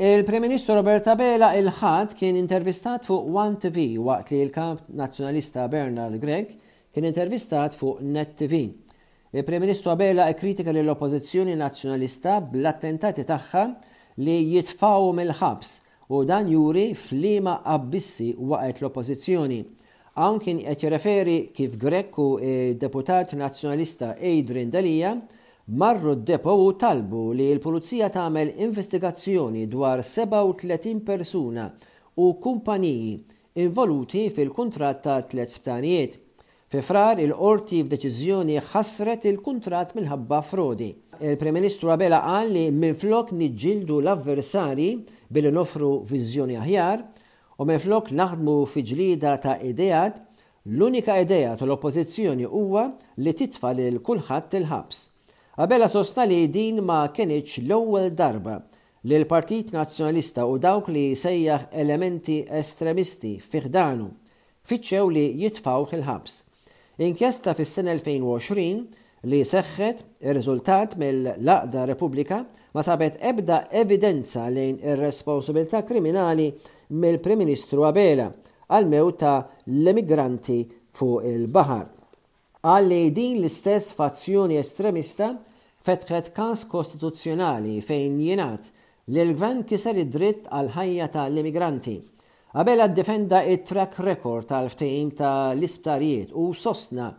Il-Prim Ministru Robert Abela il-Ħadd kien intervistat fuq One TV waqt li l-Kap Nazzjonalista Bernard Grech kien intervistat fuq Net TV. Il-Prim Ministru Abela kkritika lill-Oppożizzjoni Nazzjonalista bl-attentati tagħha li jitfgħu mill-ħabs U dan juri f'liema abbissi waqgħet l-Oppożizzjoni. Hawn kien qed jirreferi kif Grech u d-Deputat Nazzjonalista Adrian Delia marru d-depot u talbu li l-Pulizija tagħmel investigazzjoni dwar 37 persuna u kumpaniji involuti fil-kuntratt ta' tliet sptarijiet Fi Frar, il-Qorti f'deċiżjoni ħassret il-kuntratt minħabba frodi. Il-Prim Ministru Abela qal li minflok niġġieldu l-avversarji billi noffru viżjoni aħjar, u minflok naħdmu fi ġlieda ta' ideat, l-unika idea tal-Oppożizzjoni huwa li titfa' lil kulħadd il-ħabs. Abela sostna li din ma kenitx l-ewwel darba li l-Partit Nazzjonalista u dawk li jsejjaħ elementi estremisti fi ħdanu Fittxew li jitfgħuh il-ħabs. Inkjesta fis-sena 2020 li seħħet irriżultat mill-għaqda Repubblika ma sabet ebda evidenza lejn ir-responsabiltà kriminali mill-Prim Ministru Abela għall-mewt ta' l-emigranti fuq il-baħar. Qal li din l-istess fazzjoni estremista fetħet każ kostituzzjonali fejn jingħad li l-Gvern kiser id-dritt għall-ħajja ta' l-immigranti. Abela ddefenda t-track record tal-ftehim ta' l-isptarijiet u sostna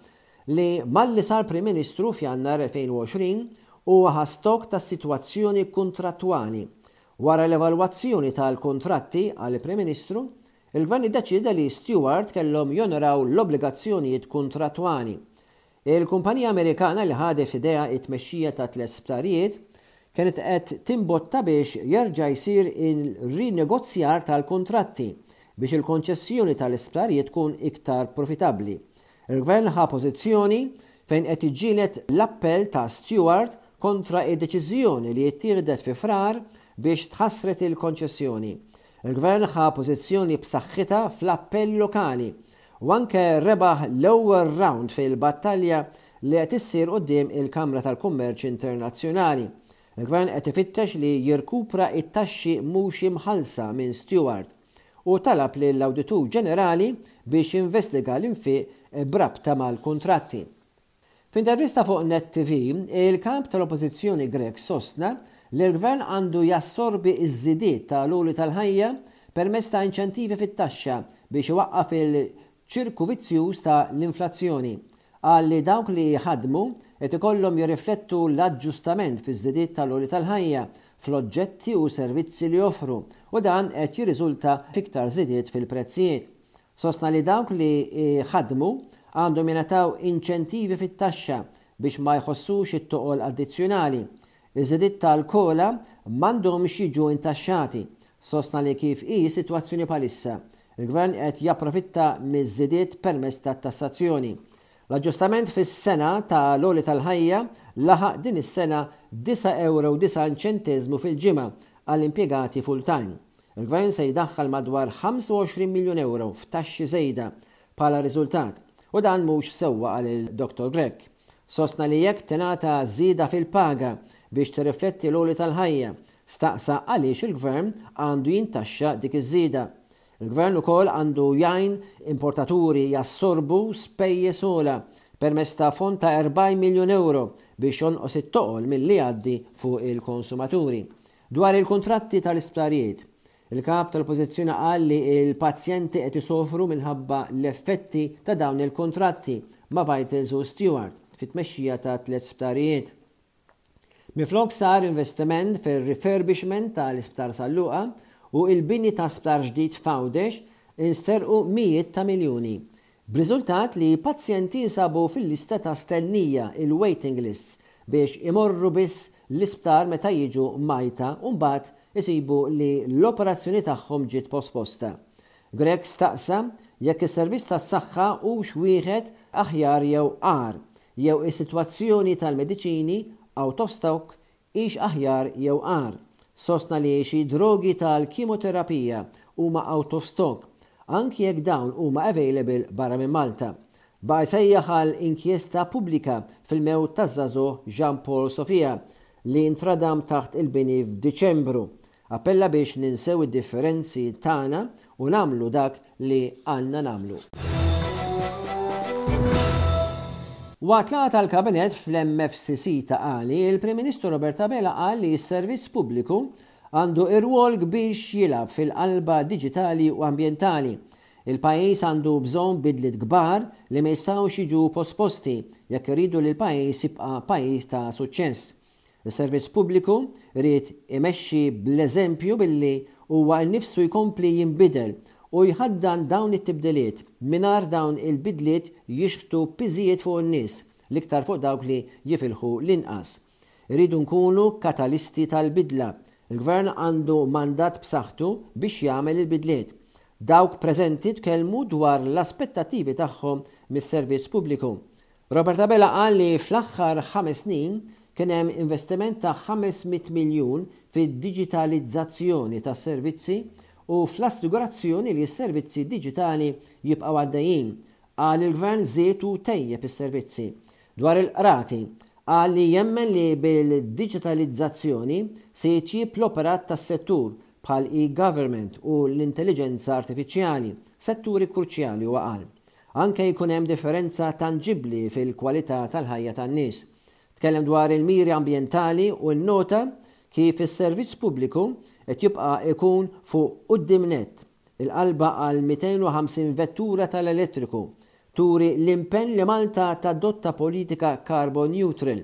li malli sar Prim Ministru f'Jannar 2020 huwa ħa stock tas-sitwazzjoni kuntrattwali. Wara l-evalwazzjoni tal-kuntratti għall-Prim Ministru, Il-Gvern iddeċieda li Steward kellhom jonoraw l-obbligazzjonijiet kuntrattwali. Il-kumpanija Amerikana li ħadet f'idejha t-tmexxija tat-tliet sptarijiet kienet qed timbotta biex jerġa' jsir ir-rinegozjar tal-kuntratti biex il-konċessjoni tal-isptarijiet tkun iktar profitabbli. Il-Gvern ħa pożizzjoni fejn qed jiġġieled l-appell ta' Steward kontra d-deċiżjoni li ttieħdet fi Frar biex tħassret il-konċessjoni. Il-Gvern ħa pożizzjoni b'saħħitha fl-appell lokali u anke rebaħ l-ewwel rawnd fil-battalja li qed issir quddiem il-Kamra tal-Kummerċ Internazzjonali. Il-Gvern qed ifittex li jirkupra t-taxxi mhux imħallsa minn Steward u talab lill-Awditur Ġenerali biex jinvestiga l-infiq b'rabta mal-kuntratti. F'intervista fuq Net TV, il-Kap tal-Oppożizzjoni Grech sostna li l-Gvern għandu jassorbi ż-żidiet ta' l-għoli tal-ħajja permezz ta' inċentivi fit-taxxa biex iwaqqaf il-ċirku vizzjuż ta' l-inflazzjoni. Qal li dawk li jħaddmu qed ikollhom jirriflettu l-aġġustament fiż-żidiet ta' l-għoli tal-ħajja fl-oġġetti u servizzi li joffru u dan qed jirriżulta f'iktar żidiet fil-prezzijiet. Sostna li dawk li jħaddmu għandhom jingħataw inċentivi fit-taxxa biex ma jħossux it-toqol addizzjonali. Iż-żidiet tal-COLA m'għandhomx jiġu intaxxati. Sostna li kif hi s-sitwazzjoni bħalissa, il-Gvern qed japprofitta miż-żidiet permezz tat-tassazzjoni. L-aġġustament fis-sena ta' l-għoli tal-ħajja laħaq din is-sena disa' ewro u disgħin ċenteżmu fil-ġimgħa għall-impjegati full-time. Il-Gvern se jdaħħal madwar 25 miljun ewro f'taxxi żejda bħala riżultat u dan mhux sewwa qal il-Dottor Grech. Sostna li jekk tingħata żieda fil-paga biex tirrifletti l-għoli tal-ħajja, staqsa għaliex il-Gvern għandu jintaxxa dik iż-żieda. Il-Gvern ukoll għandu jgħin importaturi jassorbu spejjeż ogħla permezz ta' fond ta' 40 miljun ewro biex jonqos it-toqol milli jgħaddi fuq il-konsumaturi. Dwar il-kuntratti tal-isptarijiet, il-Kap tal-Oppożizzjoni qal li l-pazjenti qed isofru minħabba l-effetti ta' dawn il-kuntratti ma' Vitals u Steward fit-tmexxija ta' tliet sptarijiet. Minflok sar investiment fir-refurbishment tal-Isptar San Luqa u l-bini ta' sptar ġdid f'Għawdex insterqu mijiet ta' miljuni b'riżultat li pazjenti jinsabu fil-lista ta' stennija, il-waiting lists, biex imorru biss l-isptar meta jiġu mgħajta u mbagħad isibu li l-operazzjoni tagħhom ġiet posposta. Grech staqsa jekk is-servizz tas-saħħa hux wieħed aħjar jew agħar, jew is-sitwazzjoni tal-mediċini out of stock Hix aħjar jew agħar. Sostna li xi drogi tal-kimoterapija huma out of stock, anki jekk dawn huma available barra minn Malta. Baqa' jsejjaħ għal inkjesta pubblika fil-mewt taż-żagħżugħ Jean Paul Sofia li ntradam taħt il-bini f'Diċembru. Appella biex ninsew id-differenzi tagħna u nagħmlu dak li għandna nagħmlu. Waqt laqgħa tal-Kabinett fl-MFCC ta' Qali, il-Prim Ministru Robert Abela qal li s-servizz pubbliku għandu irwol kbir x'jilgħab fil-qalba diġitali u ambjentali. Il-pajjiż għandu bżonn bidliet kbar li ma jistgħux jiġu posposti jekk irridu li l-pajjiż jibqa' pajjiż ta' suċċess. Is-servizz pubbliku ried imexxi bl-eżempju billi huwa nnifsu jkompli jinbidel u jħaddan dawn it-tibdiliet mingħajr dawn il-bidliet jixħtu piżijiet fuq in-nies, l-iktar fuq dawk li jifilħu l-inqas. Irridu nkunu katalisti tal-bidla. Il-Gvern għandu mandat b'saħħtu biex jagħmel il-bidliet. Dawk preżenti tkellmu dwar l-aspettattivi tagħhom mis-servizz pubbliku. Robert Abela qal li fl-aħħar ħames snin kien hemm investiment ta' 500 miljun fid-diġitalizzazzjoni tas-servizzi u fl-assigurazzjoni li s-servizzi diġitali jibqgħu għaddejjin. Qal il-Gvern żied u tejjeb is-servizzi. Dwar il-qrati, qal li jemmen li bil-diġitalizzazzjoni se jitjieb l-operat tas-settur bħal e-Government u l-intelliġenza artifiċjali, setturi kruċjali huwa qal. Anke jkun hemm differenza tanġibbli fil-kwalità tal-ħajja tan-nies. Tkellem dwar il-miri ambjentali u nnota kif is-servizz pubbliku qed jibqa' jkun fuq quddiem nett. Il-qalba għal 250 vettura tal-elettriku turi l-impenn li Malta tadotta politika carbon neutral.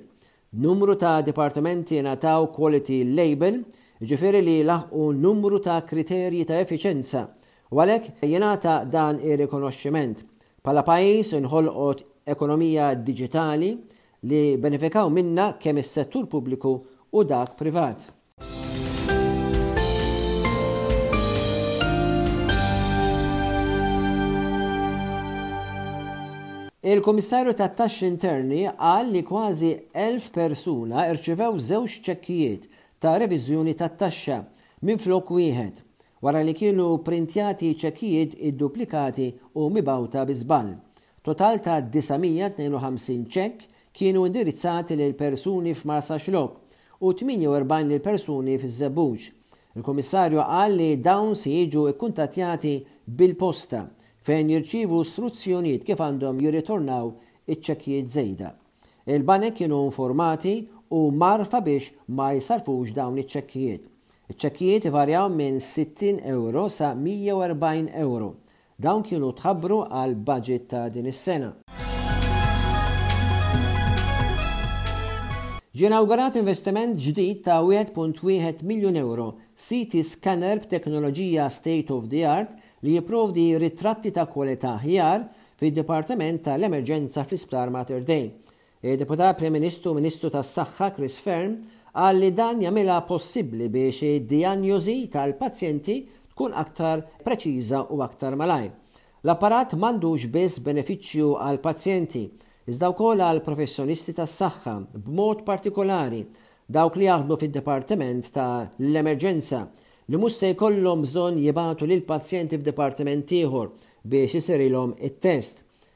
Numru ta' dipartimenti ngħataw quality label, jiġifieri li laħqu numru ta' kriterji ta' effiċenza u għalhekk jingħata dan ir-rikonoxximent. Bħala pajjiż inħolqot ekonomija diġitali li bbenefikaw minnha kemm is-settur pubbliku u dak privat. Il-Kummissarju tat-Taxxi Interni qal li kważi 1,000 persuna rċivew żewġ ċekkijiet ta' reviżjoni tat-taxxa minflok wieħed, wara li kienu pprintjati ċekkijiet idduplikati u mibgħuta bi żball. Total ta' 952 ċekk kienu indirizzati lil persuni f'Marsaxlokk u 48 lil persuni fiż-Żebbuġ. Il-Kummissarju qal li dawn se jiġu kkuntattjati bil-posta fejn jirċievu struzzjonijiet kif għandhom jirritornaw iċ-ċekkijiet żejda. Il-banek kienu informati u mgħarrfa biex ma jsarrfux dawn iċ-ċekkijiet. Iċ-ċekkijiet ivarjaw minn 60 ewro sa 140 ewro. Dawn kienu tħabbru għal budget ta' din is-sena. Ġie inawgurat investiment ġdid ta' wieħed punt wieħed miljun ewro, CT scanner b'teknoloġija state of the art li jipprovdi ritratti ta' kwalità aħjar fid-Dipartiment tal-Emerġenza fl-Isptar Mater Dei. Id-Deputat Prim Ministru u Ministru tas-Saħħa Chris Fearne qal li dan jagħmilha possibbli biex id-dijanjosi tal-pazjenti tkun aktar preċiża u aktar malajr. L-apparat m'għandux biss benefiċċju għall-pazjenti, iżda wkoll għall-professjonisti tas-saħħa, b'mod partikolari dawk li jaħdmu fid-dipartiment ta' l-emerġenza li mhux se jkollhom bżonn jibagħtu lill-pazjenti f'dipartiment ieħor biex isirilhom it-test.